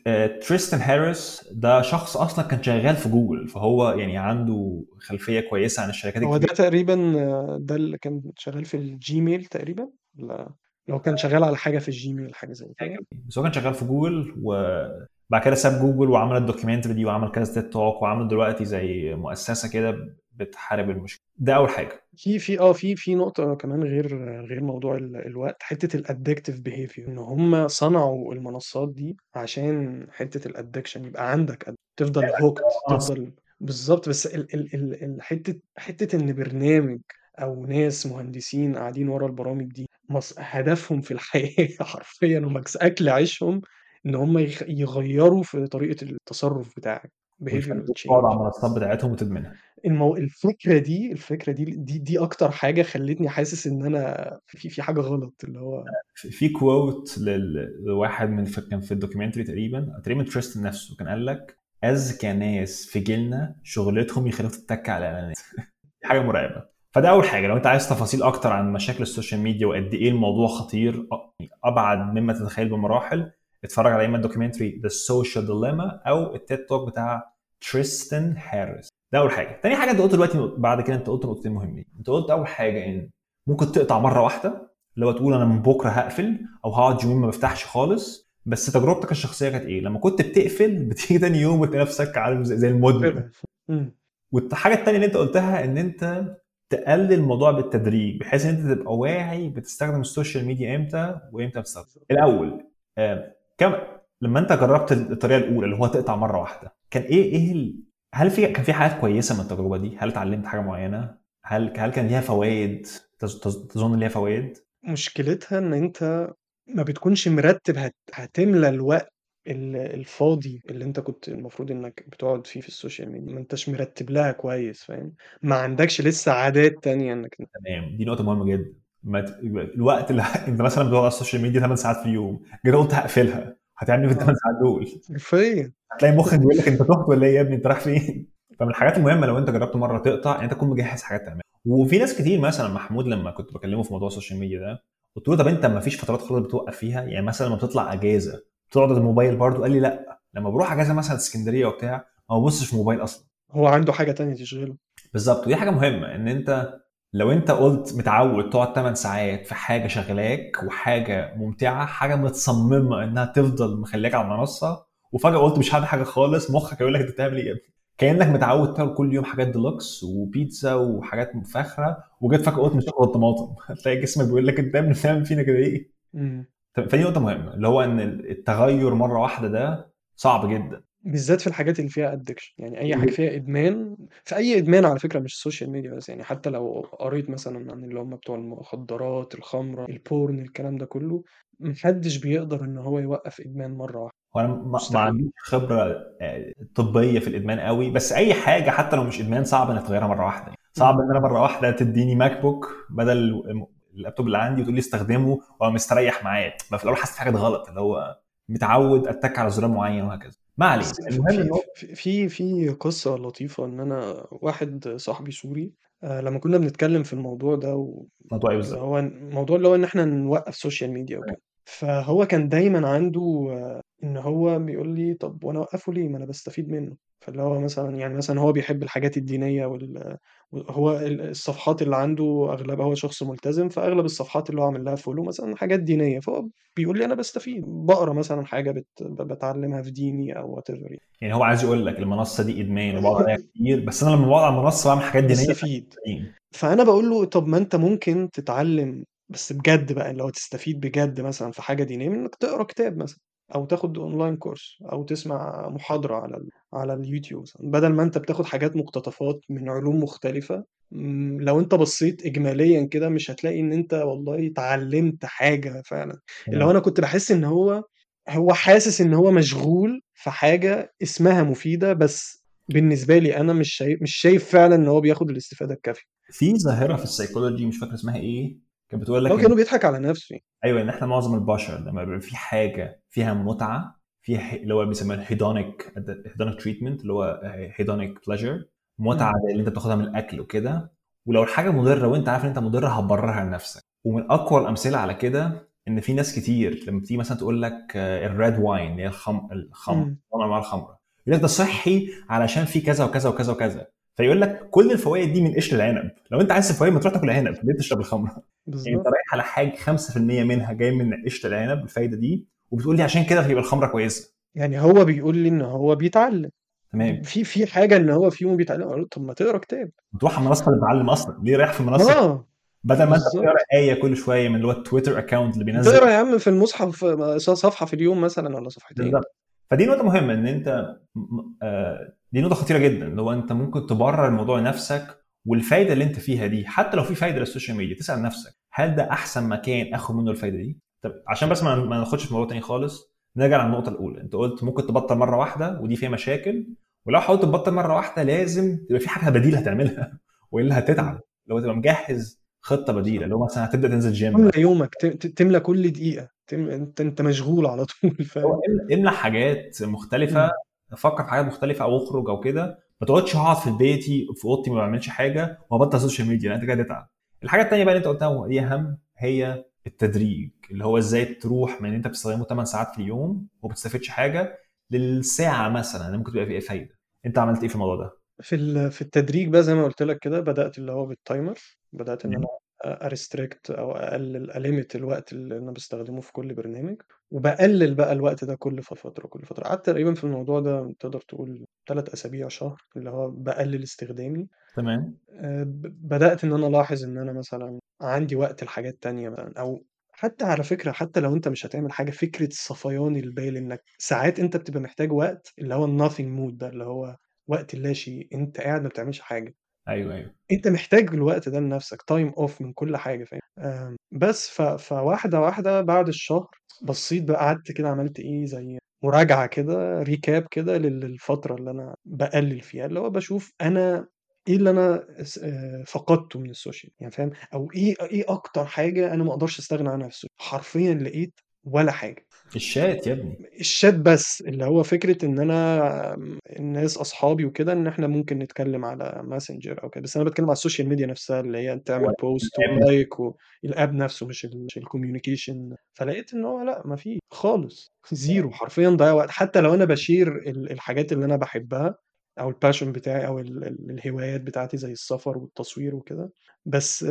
وتريستن هاريس ده شخص أصلا كان شغال في جوجل فهو يعني عنده خلفية كويسة عن الشركات هو ده تقريبا آه، ده اللي كان شغال في الجيميل تقريبا؟ لا لو كان شغال على حاجة في الجيميل حاجة زي كده؟ بس هو كان شغال في جوجل وبعد كده ساب جوجل وعمل ال documentary دي وعمل كذا TED talk وعمل دلوقتي زي مؤسسة كده بتحارب المشكلة. ده أول حاجة. في في آه في في نقطة كمان غير غير موضوع ال- الوقت حتة ال addictive behavior إن هم صنعوا المنصات دي عشان حتة ال addiction يبقى عندك تفضل hooked تفضل بالظبط. بس ال ال ال ال حتة حتة إن برنامج أو ناس مهندسين قاعدين ورا البرامج دي هدفهم في الحياة حرفيا ومكس أكل عيشهم إن هم يغيروا في طريقة التصرف بتاعك ويخلوك تقعد على المنصات بتاعتهم وتدمنها. المو... الفكرة دي الفكرة دي دي دي أكتر حاجة خلتني حاسس إن أنا في في حاجة غلط اللي هو في quote لواحد من كان في ال documentary تقريبا تقريبا تريستن نفسه كان قال لك اذكى ناس في جيلنا شغلتهم يخلوك تتك على الاعلانات حاجة مرعبة. فده أول حاجة. لو أنت عايز تفاصيل أكتر عن مشاكل ال social media وقد إيه الموضوع خطير أبعد مما تتخيل بمراحل اتفرج على إما ال documentary The Social Dilemma أو ال TED Talk بتاع تريستن هاريس ده أول حاجة. تاني حاجة أنت قلت دلوقتي بعد كده أنت قلت نقطتين مهمين. أنت قلت أول حاجة إن ممكن تقطع مرة واحدة اللي هو تقول أنا من بكرة هقفل أو هقعد يومين ما بفتحش خالص. بس تجربتك الشخصية كانت إيه؟ لما كنت بتقفل بتيجي تاني يوم وتلاقي نفسك عارف زي المدمن. والحاجة التانية اللي أنت قلتها إن أنت تقلل الموضوع بالتدريج بحيث إن أنت تبقى واعي بتستخدم ال social media إمتى وإمتى بتستخدم. الأول آه، كم لما أنت جربت الطريقة الأولى اللي هو تقطع مرة واحدة كان إيه إيه. هل في كان في حاجات كويسة من التجربة دي؟ هل اتعلمت حاجة معينة؟ هل هل كان ليها فوائد؟ تظ- تظ- تظن ليها فوائد؟ مشكلتها إن أنت ما بتكونش مرتب هت... هتملى الوقت ال- الفاضي اللي أنت كنت المفروض إنك بتقعد فيه في ال social media. ما أنتش مرتب لها كويس فاهم؟ ما عندكش لسه عادات تانية إنك تمام. دي نقطة مهمة جدا. ما ت... الوقت اللي أنت مثلا بتقعد على ال social media 8 ساعات في اليوم جيت قلت هقفلها هتعمل إيه في الثمان ساعات دول حرفيا. هتلاقي مخك بيقول لك أنت تهت ولا إيه يا ابني؟ أنت رايح فين؟ فمن الحاجات المهمة لو أنت جربت مرة تقطع ان أنت تكون مجهز حاجات تعملها. وفي ناس كتير مثلا محمود لما كنت بكلمه في موضوع ال social media ده قلت له طب أنت ما فيش فترات خالص بتوقف فيها؟ يعني مثلا لما بتطلع أجازة بتقعد الموبايل برضه؟ قال لي لأ. لما بروح أجازة مثلا اسكندرية وبتاع ما ببصش في الموبايل أصلا. هو عنده حاجة تانية تشغله. بالظبط. ودي حاجة مهمة إن أنت لو انت قلت متعود تقعد 8 ساعات في حاجة شغلاك وحاجة ممتعة حاجة متصممة إنها تفضل مخليك على المنصة وفجأة قلت مش هعمل حاجة خالص مخك هيقول لك أنت بتعمل إيه يا ابني؟ كأنك متعود تاكل كل يوم حاجات ديلوكس وبيتزا وحاجات فاخرة وجيت فجأة قلت مش هاكل الطماطم. هتلاقي جسمك بيقول لك أنت بتعمل فينا كده إيه؟ فدي نقطة مهمة اللي هو إن التغير مرة واحدة ده صعب جدا. بالذات في الحاجات اللي فيها addiction يعني أي حاجة فيها إدمان في أي إدمان على فكرة مش ال social media بس يعني حتى لو قريت مثلا عن اللي هم بتوع المخدرات الخمرة ال porn الكلام ده كله محدش بيقدر إن هو يوقف إدمان مرة واحدة. وأنا ما عنديش خبرة آه، طبية في الإدمان قوي بس أي حاجة حتى لو مش إدمان صعب إنك تغيرها مرة واحدة. صعب. إن أنا مرة واحدة تديني ماك بوك بدل اللابتوب اللي عندي وتقول لي استخدمه وابقى مستريح معاه. ما في الأول حاسس في حاجة غلط اللي هو متعود اتك على زرار معين وهكذا. ما علينا. بس المهم في ان هو في في في قصة لطيفة إن أنا واحد صاحبي sorry آه، لما كنا بنتكلم في الموضوع ده و- موضوع إيه بالظبط؟ هو الموضوع اللي هو إن إحنا نوقف social media وكده. فهو كان دايما عنده آه، إن هو بيقول لي طب وأنا أوقفه ليه؟ ما أنا بستفيد منه. فاللي هو مثلا يعني مثلا هو بيحب الحاجات الدينية وال هو ال- الصفحات اللي عنده اغلبها هو شخص ملتزم فأغلب الصفحات اللي هو عامل لها follow مثلا حاجات دينية فهو بيقول لي أنا بستفيد بقرأ مثلا حاجة بت... بتعلمها في ديني أو whatever يعني هو عايز يقول لك المنصة دي إدمان وبقعد عليها كتير بس أنا لما بقعد على المنصه بعمل حاجات دينية بستفيد. فأنا بقول له طب ما أنت ممكن تتعلم بس بجد بقى اللي هو تستفيد بجد مثلا في حاجة دينية من إنك تقرأ كتاب مثلا. أو تاخد online course أو تسمع محاضرة على ال... على اليوتيوب. بدل ما أنت بتاخد حاجات مقتطفات من علوم مختلفة لو أنت بصيت اجماليا كده مش هتلاقي إن أنت والله اتعلمت حاجة فعلا. اللي هو أنا كنت بحس إن هو هو حاسس إن هو مشغول في حاجة اسمها مفيدة بس بالنسبة لي أنا مش شايف مش شايف فعلا إن هو بياخد الاستفادة الكافية. في ظاهرة في السيكولوجي مش فاكر اسمها إيه كانت بتقول لك هو كانه بيضحك على نفسه. أيوه إن إحنا معظم البشر لما بيبقى في حاجة فيها متعة ح- اللي هو بيسموها hedonic hedonic treatment اللي هو hedonic pleasure متعة اللي أنت بتاخدها من الأكل وكده. ولو الحاجة مضرة وأنت عارف إن أنت مضرة هتبررها لنفسك. ومن أقوى الأمثلة على كده إن في ناس كتير لما بتيجي مثلا تقول لك ال red wine اللي هي الخم الخمر مع الخمرة. يقول لك ده صحي علشان في كذا وكذا وكذا وكذا. فيقول لك كل الفوائد دي من قشر العنب. لو أنت عايز الفوائد ما تروح تاكل عنب ليه تشرب الخمرة؟ يعني انت بالظبط. رايح على حاجة 5% منها جاي من قشر العنب الفايدة دي وبتقول لي عشان كده يبقى الخمرة كويسة. يعني هو بيقول لي إن هو بيتعلم. تمام. في في حاجة إن هو فيهم بيتعلم أقول له طب ما تقرأ كتاب. بتروح على المنصة اللي بتعلم أصلا ليه رايح في المنصه آه. بدل ما أنت. بتقرأ آية كل شوية من اللي هو ال Twitter account اللي بينزل. تقرأ يا عم في المصحف صفحة في اليوم مثلا ولا صفحتين. بالظبط. فدي نقطة مهمة إن أنت آه، دي نقطة خطيرة جدا اللي هو أنت ممكن تبرر الموضوع لنفسك والفايدة اللي أنت فيها دي حتى لو في فايدة لل social media تسأل نفسك. هل ده أحسن مكان آخد منه الفايدة دي؟ طب عشان بس ما ناخدش في موضوع تاني خالص نرجع للنقطة الأولى. أنت قلت ممكن تبطل مرة واحدة ودي فيها مشاكل ولو حاولت تبطل مرة واحدة لازم تبقى في حاجة بديلة هتعملها والا هتتعب لو تبقى مجهز خطة بديلة اللي هو مثلا هتبدأ تنزل جيم تملى يومك تملى كل دقيقة. تم... انت أنت مشغول على طول فاهم؟ املى- حاجات مختلفة فكر في حاجات مختلفة أو أخرج أو كده. ما تقعدش اقعد في بيتي في أوضتي ما بعملش حاجة وأبطل social media أنت كده هتتعب. الحاجة الثانية بقى اللي انت قلتها ودي اهم؟ هي التدريج اللي هو إزاي تروح من إن انت بتستخدمه 8 ساعات في اليوم وما بتستفدش حاجة للساعة مثلا اللي ممكن تبقى فيها فايدة. انت عملت إيه في الموضوع ده؟ في في التدريج بقى زي ما قلت لك كده بدأت اللي هو بال timer بدأت إن أنا ا restrict أو أقلل ا limit الوقت اللي أنا بستخدمه في كل برنامج وبقلل بقى الوقت ده كل فترة كل فترة. قعدت تقريبا في الموضوع ده تقدر تقول ثلاث أسابيع شهر اللي هو بقلل استخدامي. تمام. آه، بدأت إن أنا ألاحظ إن أنا مثلا عندي وقت لحاجات تانية مثلا أو حتى على فكرة حتى لو أنت مش هتعمل حاجة فكرة صفيان البال إنك ساعات أنت بتبقى محتاج وقت اللي هو ال nothing mode ده اللي هو وقت اللا شيء أنت قاعد ما بتعملش حاجة. أيوه أيوه. أنت محتاج الوقت ده لنفسك time off من كل حاجة فاهم؟ بس ف... فواحدة واحدة بعد الشهر بصيت بقى قعدت كده عملت إيه زي مراجعة كده recap كده لل- للفترة اللي أنا بقلل فيها اللي هو بشوف أنا إيه اللي أنا آه، فقدته من ال social يعني فاهم؟ أو إيه إيه أكتر حاجة أنا ما أقدرش أستغنى عنها في ال social؟ حرفيا لقيت ولا حاجة. الشات يا ابني. الشات بس اللي هو فكرة إن أنا الناس أصحابي وكده إن إحنا ممكن نتكلم على ماسنجر أو كده. بس أنا بتكلم على ال social media نفسها اللي هي تعمل post. و like وال app نفسه. مش مش ال communication فلقيت إن هو لأ ما في خالص. zero حرفيا ضيع وقت. حتى لو أنا ب share ال- الحاجات اللي أنا بحبها أو ال passion بتاعي أو ال- ال- الهوايات بتاعتي زي السفر والتصوير وكده. بس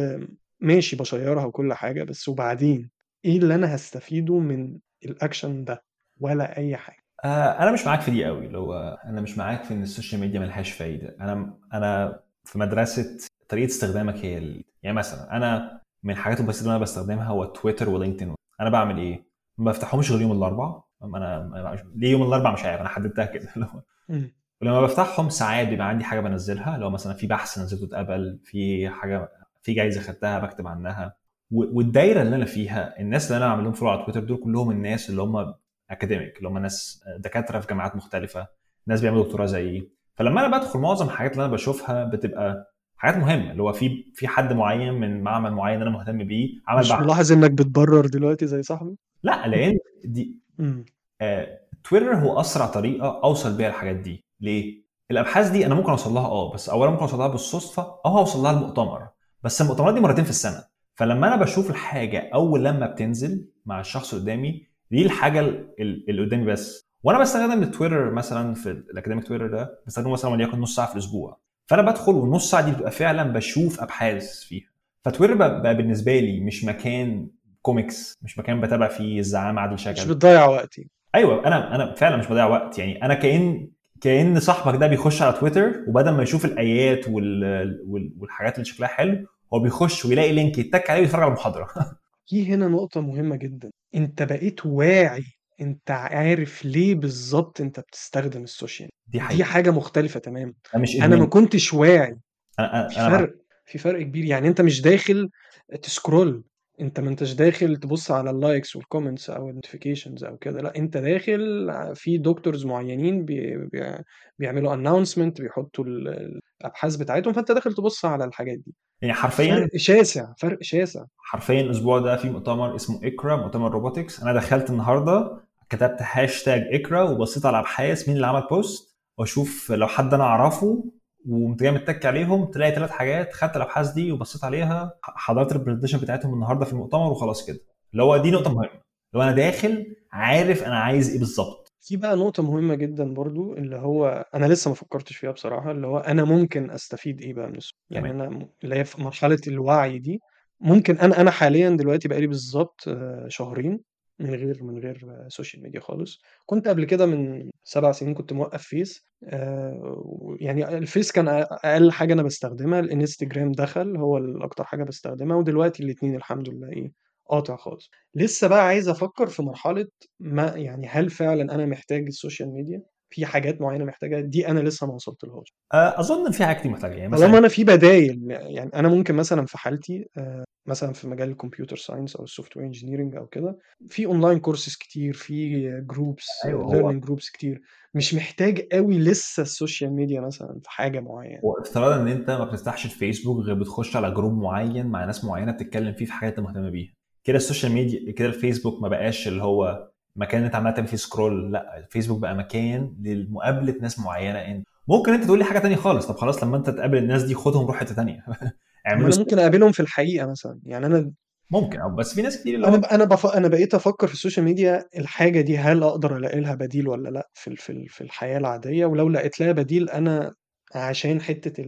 ماشي ب share ها وكل حاجة بس وبعدين إيه اللي أنا هستفيده من الاكشن ده؟ ولا أي حاجة. آه أنا مش معاك في دي قوي اللي هو أنا مش معاك في إن ال social media ملهاش فايدة. أنا أنا في مدرسة طريقة استخدامك هي ال... يعني مثلا أنا من الحاجات البسيطة اللي أنا بستخدمها هو تويتر ولينكدين. أنا بعمل إيه؟ ما بفتحهمش غير يوم الأربعاء. أنا ليه يوم الأربعاء؟ مش عارف أنا حددتها كده. اللي. ولما بفتحهم ساعات بيبقى عندي حاجة بنزلها لو مثلا في بحث نزلته اتقبل في حاجة في جايزة خدتها بكتب عنها. والدايرة اللي أنا فيها الناس اللي أنا عامل لهم follow على تويتر دول كلهم الناس اللي هم academic اللي هم ناس دكاترة في جامعات مختلفة ناس بيعملوا دكتوراه زيي. فلما أنا بدخل معظم الحاجات اللي أنا بشوفها بتبقى حاجات مهمة اللي هو في في حد معين من معمل معين أنا مهتم بيه عمل مش ملاحظ إنك بتبرر دلوقتي زي صاحبي؟ لا لأن دي. آه، تويتر هو أسرع طريقة أوصل بيها الحاجات دي. ليه؟ الأبحاث دي أنا ممكن أوصل لها آه بس اولا ممكن أوصل لها بالصدفة أو هوصل لها المؤتمر. بس المؤتمرات دي مرتين في السنة. فلما أنا بشوف الحاجة أول لما بتنزل مع الشخص قدامي دي الحاجة ال- ال- اللي قدامي بس. وأنا بستخدم التويتر مثلا في الأكاديميك تويتر ده بستخدمه مثلا وليكن نص ساعة في الأسبوع. فأنا بدخل والنص ساعة دي بتبقى فعلا بشوف أبحاث فيها. فتويتر بقى بالنسبة لي مش مكان كوميكس مش مكان بتابع فيه الزعامة عادل مش شكل بتضيع وقتي. أيوه أنا أنا فعلا مش بضيع وقت. يعني أنا كأن كأن صاحبك ده بيخش على تويتر وبدل ما يشوف الآيات وال... وال... والحاجات اللي شكلها حلو هو بيخش ويلاقي link يتك عليه ويتفرج على المحاضرة. في هنا نقطة مهمة جدا. أنت بقيت واعي. أنت عارف ليه بالظبط أنت بتستخدم ال social دي دي حقيقة. حاجة مختلفة تماما. أنا مش أنا ما كنتش واعي. أنا في أنا معاك. فرق في فرق كبير. يعني أنت مش داخل ت scroll. أنت ما أنتش داخل تبص على ال likes وال comments أو ال notifications أو كده. لا أنت داخل في doctors معينين بي بي بيعملوا announcement بيحطوا ال- الأبحاث بتاعتهم فأنت داخل تبص على الحاجات دي. يعني حرفيا فرق شاسع فرق شاسع. حرفيا الأسبوع ده في مؤتمر اسمه ICRA مؤتمر robotics. أنا دخلت النهارده كتبت هاشتاج ICRA وبصيت على ابحاث مين اللي عمل post وأشوف لو حد أنا أعرفه وقمت جاي متك عليهم تلاقي ثلاث حاجات خدت الأبحاث دي وبصيت عليها حضرت ال presentation بتاعتهم النهارده في المؤتمر وخلاص كده. اللي هو دي نقطة مهمة. لو أنا داخل عارف أنا عايز إيه بالظبط. في بقى نقطة مهمة جدا برضو اللي هو أنا لسه ما فكرتش فيها بصراحة اللي هو أنا ممكن أستفيد إيه بقى من ال social يعني تمام. أنا م- اللي هي في مرحلة الوعي دي ممكن أنا أنا حاليا دلوقتي بقالي بالظبط آه، شهرين من غير من غير social media خالص. كنت قبل كده من سبع سنين كنت موقف فيس آه، يعني الفيس كان أ- أقل حاجة أنا بستخدمها الإنستجرام دخل هو الأكتر حاجة بستخدمها ودلوقتي الاتنين الحمد لله إيه قاطع خالص. لسه بقى عايز أفكر في مرحلة ما يعني هل فعلا أنا محتاج ال social media؟ في حاجات معينة محتاجها؟ دي أنا لسه ما وصلت لهاش آه، أظن في حاجات كتير محتاجه يعني مثلا أنا في بدايل يعني أنا ممكن مثلا في حالتي آه، مثلا في مجال ال computer science أو ال software engineering أو كده في online courses كتير في groups أيوه هو learning groups كتير. مش محتاج قوي لسه ال social media مثلا في حاجة معينة. هو افتراض إن أنت ما بتفتحش الفيسبوك غير بتخش على group معين مع ناس معينة بتتكلم فيه في حاجات أنت مهتم بيها. كده ال social media كده الفيسبوك ما بقاش اللي هو مكان انت عمال تعمل فيه scroll لا الفيسبوك بقى مكان لمقابلة ناس معينة. انت ممكن انت تقول لي حاجة تانية خالص. طب خلاص لما انت تقابل الناس دي خدهم روح حتة تانية. اعملوا أنا. ممكن أقابلهم في الحقيقة مثلا. يعني أنا ممكن. أو بس في ناس كتير اللي أنا ب- أنا بف... أنا بقيت أفكر في ال social media الحاجة دي هل أقدر ألاقي لها بديل ولا لا في في في الحياة العادية؟ ولو لقيت لها بديل أنا عشان حتة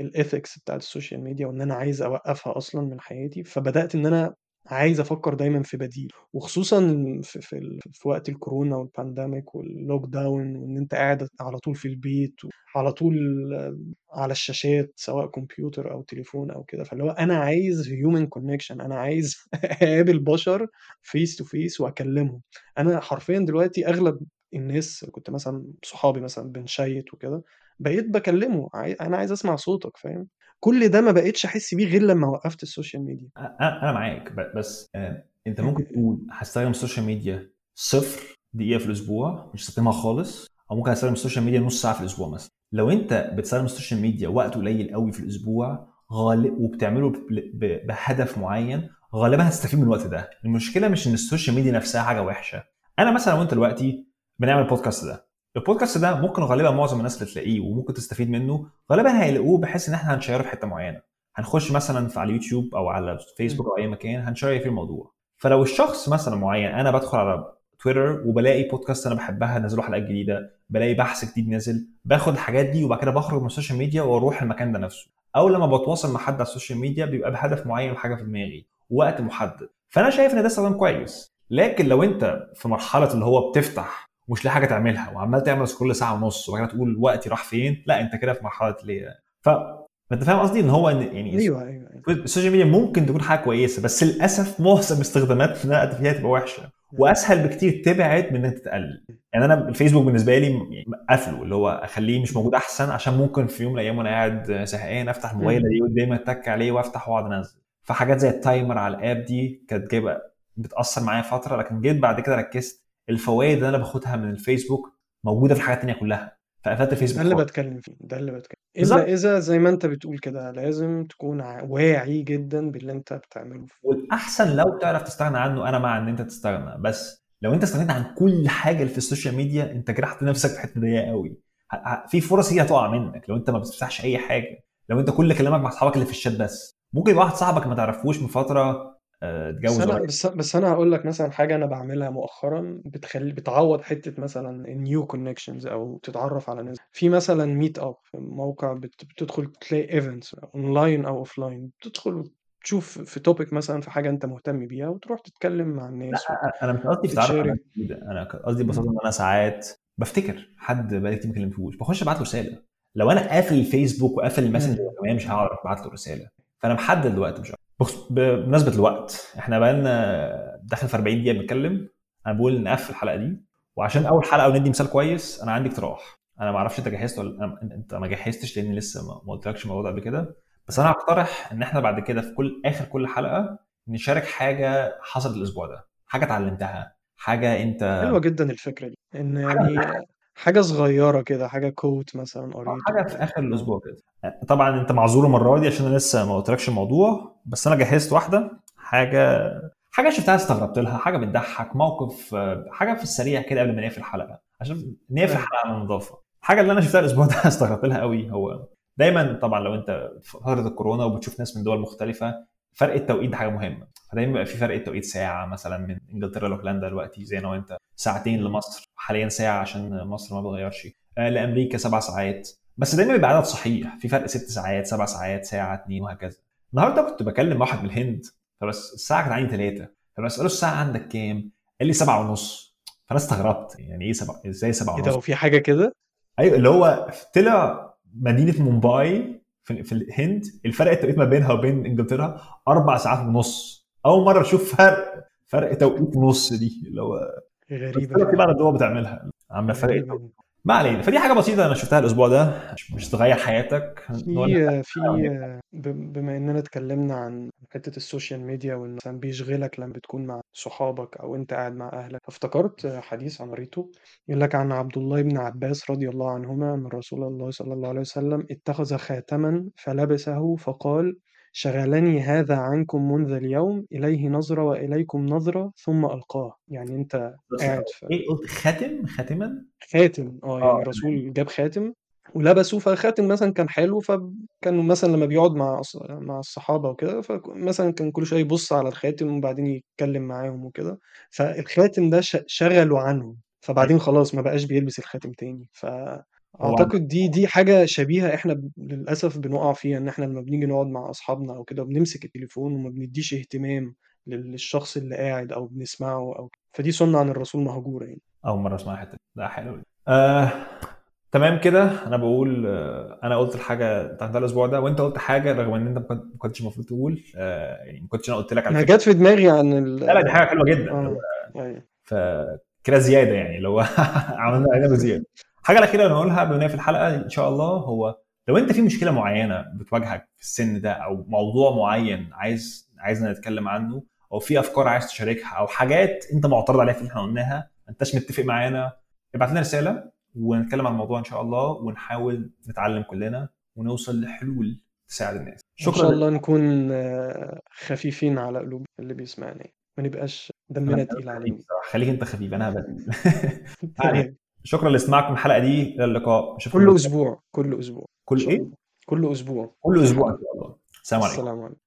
ال ethics بتاعت ال social media وإن أنا عايز أوقفها أصلا من حياتي فبدأت إن أنا عايز أفكر دايما في بديل وخصوصا في في, في وقت الكورونا وال pandemic وال lockdown وإن أنت قاعد على طول في البيت على طول على الشاشات سواء كمبيوتر أو تليفون أو كده. فاللي هو أنا عايز human connection أنا عايز أقابل بشر face to face وأكلمهم. أنا حرفيا دلوقتي أغلب الناس كنت مثلا صحابي مثلا بنشيت وكده بقيت بكلمه عاي... أنا عايز أسمع صوتك فاهم؟ كل ده ما بقيتش أحس بيه غير لما وقفت ال social media. أنا معاك بس آه، أنت ممكن تقول هستخدم ال social media صفر دقيقة في الأسبوع مش هستخدمها خالص أو ممكن استخدم ال social media نص ساعة في الأسبوع مثلا. لو أنت بتستخدم ال social media وقت قليل قوي في الأسبوع غالب وبتعمله بهدف معين غالبا هتستفيد من الوقت ده. المشكلة مش إن ال social media نفسها حاجة وحشة. أنا مثلا وأنت دلوقتي بنعمل البودكاست ده. البودكاست ده ممكن غالبا معظم الناس اللي تلاقيه وممكن تستفيد منه غالبا هيلاقوه بحيث إن إحنا هن share ه في حتة معينة. هنخش مثلا في على اليوتيوب أو على فيسبوك أو أي مكان هن share فيه الموضوع. فلو الشخص مثلا معين أنا بدخل على تويتر وبلاقي بودكاست أنا بحبها نزلوا حلقات جديدة بلاقي بحث جديد نازل باخد الحاجات دي وبعد كده بخرج من ال social media وأروح المكان ده نفسه. أو لما بتواصل مع حد على ال social media بيبقى بهدف معين وحاجة في دماغي وقت محدد. فأنا شايف إن ده استخدام كويس. لكن لو أنت في مرحلة اللي هو بتفتح ومش لاقي حاجة تعملها وعمال تعمل scroll ساعة ونص وبعد كده تقول وقتي راح فين؟ لا أنت كده في مرحلة اللي هي ف أنت فاهم قصدي؟ إن هو إن يعني أيوه أيوه. السوشيال ميديا ممكن تكون حاجة كويسة بس للأسف معظم استخداماتنا فيها تبقى وحشة وأسهل بكتير تبعد من إنك تقلل يعني أنا الفيسبوك بالنسبة لي يعني قافله اللي هو أخليه مش موجود أحسن عشان ممكن في يوم من الأيام وأنا قاعد زهقان أفتح الموبايل. ألاقيه قدامي أتك عليه وأفتح وأقعد أنزل. فحاجات زي ال timer على ال app دي كانت جايبة بتأثر معايا فترة لكن جيت بعد كده ركزت الفوائد اللي أنا باخدها من الفيسبوك موجودة في الحاجات التانيه كلها. فقفلت ده الفيسبوك اللي خالص. بتكلم فيه ده اللي بتكلم. الا إذا زي ما أنت بتقول كده لازم تكون واعي جدا باللي أنت بتعمله. والأحسن لو تعرف تستغنى عنه أنا مع إن أنت تستغنى. بس لو أنت استغنيت عن كل حاجة اللي في السوشيال ميديا أنت جرحت نفسك في حتة ضيقة قوي في فرص هي هتقع منك لو أنت ما بتفتحش أي حاجة. لو أنت كل كلامك مع أصحابك اللي في الشات بس. ممكن يبقى واحد صاحبك ما تعرفوش من فترة آه، بس اتجوز أنا بس بس أنا هقول لك مثلا حاجة أنا بعملها مؤخرا بتخلي بتعوض حتة مثلا ال new connections أو تتعرف على ناس في مثلا meetup موقع بت- بتدخل تلاقي events online أو offline بتدخل تشوف في topic مثلا في حاجة أنت مهتم بيها وتروح تتكلم مع الناس أنا مش قصدي أنا قصدي ببساطة. إن أنا ساعات بفتكر حد بقالي كتير ما كلمتهوش بخش أبعت له رسالة لو أنا قافل الفيسبوك وقافل الماسنجر. كمان مش هعرف أبعت له رسالة فأنا محدد الوقت مش. بخص- بمناسبة الوقت إحنا بقالنا داخل في 40 دقيقة بنتكلم. أنا بقول نقفل الحلقة دي وعشان أول حلقة وندي مثال كويس أنا عندي اقتراح. أنا ما أعرفش أنت جهزت ولا أنا... أنت ما جهزتش لأني لسه ما قلتلكش الموضوع ده قبل كده. بس أنا هقترح إن إحنا بعد كده في كل آخر كل حلقة نشارك حاجة حصلت الأسبوع ده. حاجة اتعلمتها حاجة أنت حلوة جدا الفكرة دي. إن يعني حاجة صغيرة كده حاجة كوت مثلا أو قريته حاجة في نوع الأسبوع كده. طبعا أنت معذور المرة دي عشان أنا لسه ما قلتلكش الموضوع بس أنا جهزت واحدة حاجة حاجة شفتها استغربت لها حاجة بتضحك موقف آه، حاجة في السريع كده قبل ما نقفل الحلقة عشان نقفل الحلقة عن النظافة. الحاجة اللي أنا شفتها الأسبوع ده استغربت لها قوي هو دايما طبعا لو أنت في فترة الكورونا وبتشوف ناس من دول مختلفة فرق التوقيت ده حاجة مهمة. فدايما بيبقى في فرق التوقيت ساعة مثلا من إنجلترا لهولندا دلوقتي زي أنا وأنت. ساعتين لمصر حاليا ساعة عشان مصر ما بتغيرش. آه، لأمريكا سبع ساعات. بس دايما بيبقى عدد صحيح. في فرق ست ساعات سبع ساعات ساعة اتنين وهكذا. النهارده كنت بكلم واحد من الهند. فبس الساعة كانت عندي ثلاثة فبساله الساعة عندك كام؟ قال لي سبعة ونص. فأنا استغربت. يعني إيه سبعة؟ إزاي سبعة ده ونص؟ هو في حاجة كده؟ أيوه اللي هو طلع مدينة مومباي في, في الهند. الفرق التوقيت ما بينها وبين إنجلترا أربع ساعات ونص. أول مرة أشوف فرق فرق توقيت ونص دي. اللي هو غريبة بس في بعض الدول بتعملها. عاملة فرق. ما علينا. فدي حاجة بسيطة أنا شفتها الأسبوع ده. مش- تغير حياتك. في في بما إننا اتكلمنا عن حتة السوشيال ميديا وإن مثلا بيشغلك لما بتكون مع صحابك أو أنت قاعد مع أهلك. فافتكرت حديث عن قريته يقول لك عن عبد الله بن عباس رضي الله عنهما أن رسول الله صلى الله عليه وسلم اتخذ خاتما فلبسه فقال شغلني هذا عنكم منذ اليوم إليه نظرة وإليكم نظرة ثم ألقاه. يعني أنت قاعد في إيه قلت خاتم؟ خاتما؟ خاتم. آه يعني آه. الرسول جاب خاتم ولبسه فالخاتم مثلا كان حلو فكان مثلا لما بيقعد مع مع الصحابة وكده فمثلا كان كل شوية يبص على الخاتم وبعدين يتكلم معاهم وكده. فالخاتم ده شغله عنه. فبعدين خلاص ما بقاش بيلبس الخاتم تاني. فأعتقد دي دي حاجة شبيهة إحنا ب- للأسف بنقع فيها إن إحنا لما بنيجي نقعد مع أصحابنا أو كده بنمسك التليفون وما بنديش اهتمام للشخص اللي قاعد أو بنسمعه أو فدي سنة عن الرسول مهجورة يعني. أول مرة أسمع الحتة دي. ده حلو آه، تمام كده. أنا بقول آه، أنا قلت الحاجة بتاعت الأسبوع ده وأنت قلت حاجة رغم إن أنت ما كنت- ما كنتش المفروض تقول. آه، يعني ما كنتش أنا قلت لك على أنا فكرة. جت في دماغي عن ال لا لا دي حاجة حلوة جدا. آه أيوه. فكده زيادة يعني اللي هو عملنا علينا بزياده الحاجة الأخيرة اللي نقولها بما إنها في الحلقة إن شاء الله هو لو أنت في مشكلة معينة بتواجهك في السن ده أو موضوع معين عايز عايزنا نتكلم عنه أو في أفكار عايز تشاركها أو حاجات أنت معترض عليها في اللي إحنا قلناها ما أنتش متفق معانا ابعت لنا رسالة ونتكلم عن الموضوع إن شاء الله ونحاول نتعلم كلنا ونوصل لحلول تساعد الناس إن شاء شكرا الله نكون آه، خفيفين على قلوب اللي بيسمعنا ما نبقاش دمنا تقيل عليهم خليك أنت خفيف أنا. عليك. شكرا لاستماعكم الحلقة دي إلى اللقاء. كل أسبوع كل أسبوع. كل إيه. كل أسبوع. كل أسبوع إن شاء الله. السلام عليكم. السلام عليكم.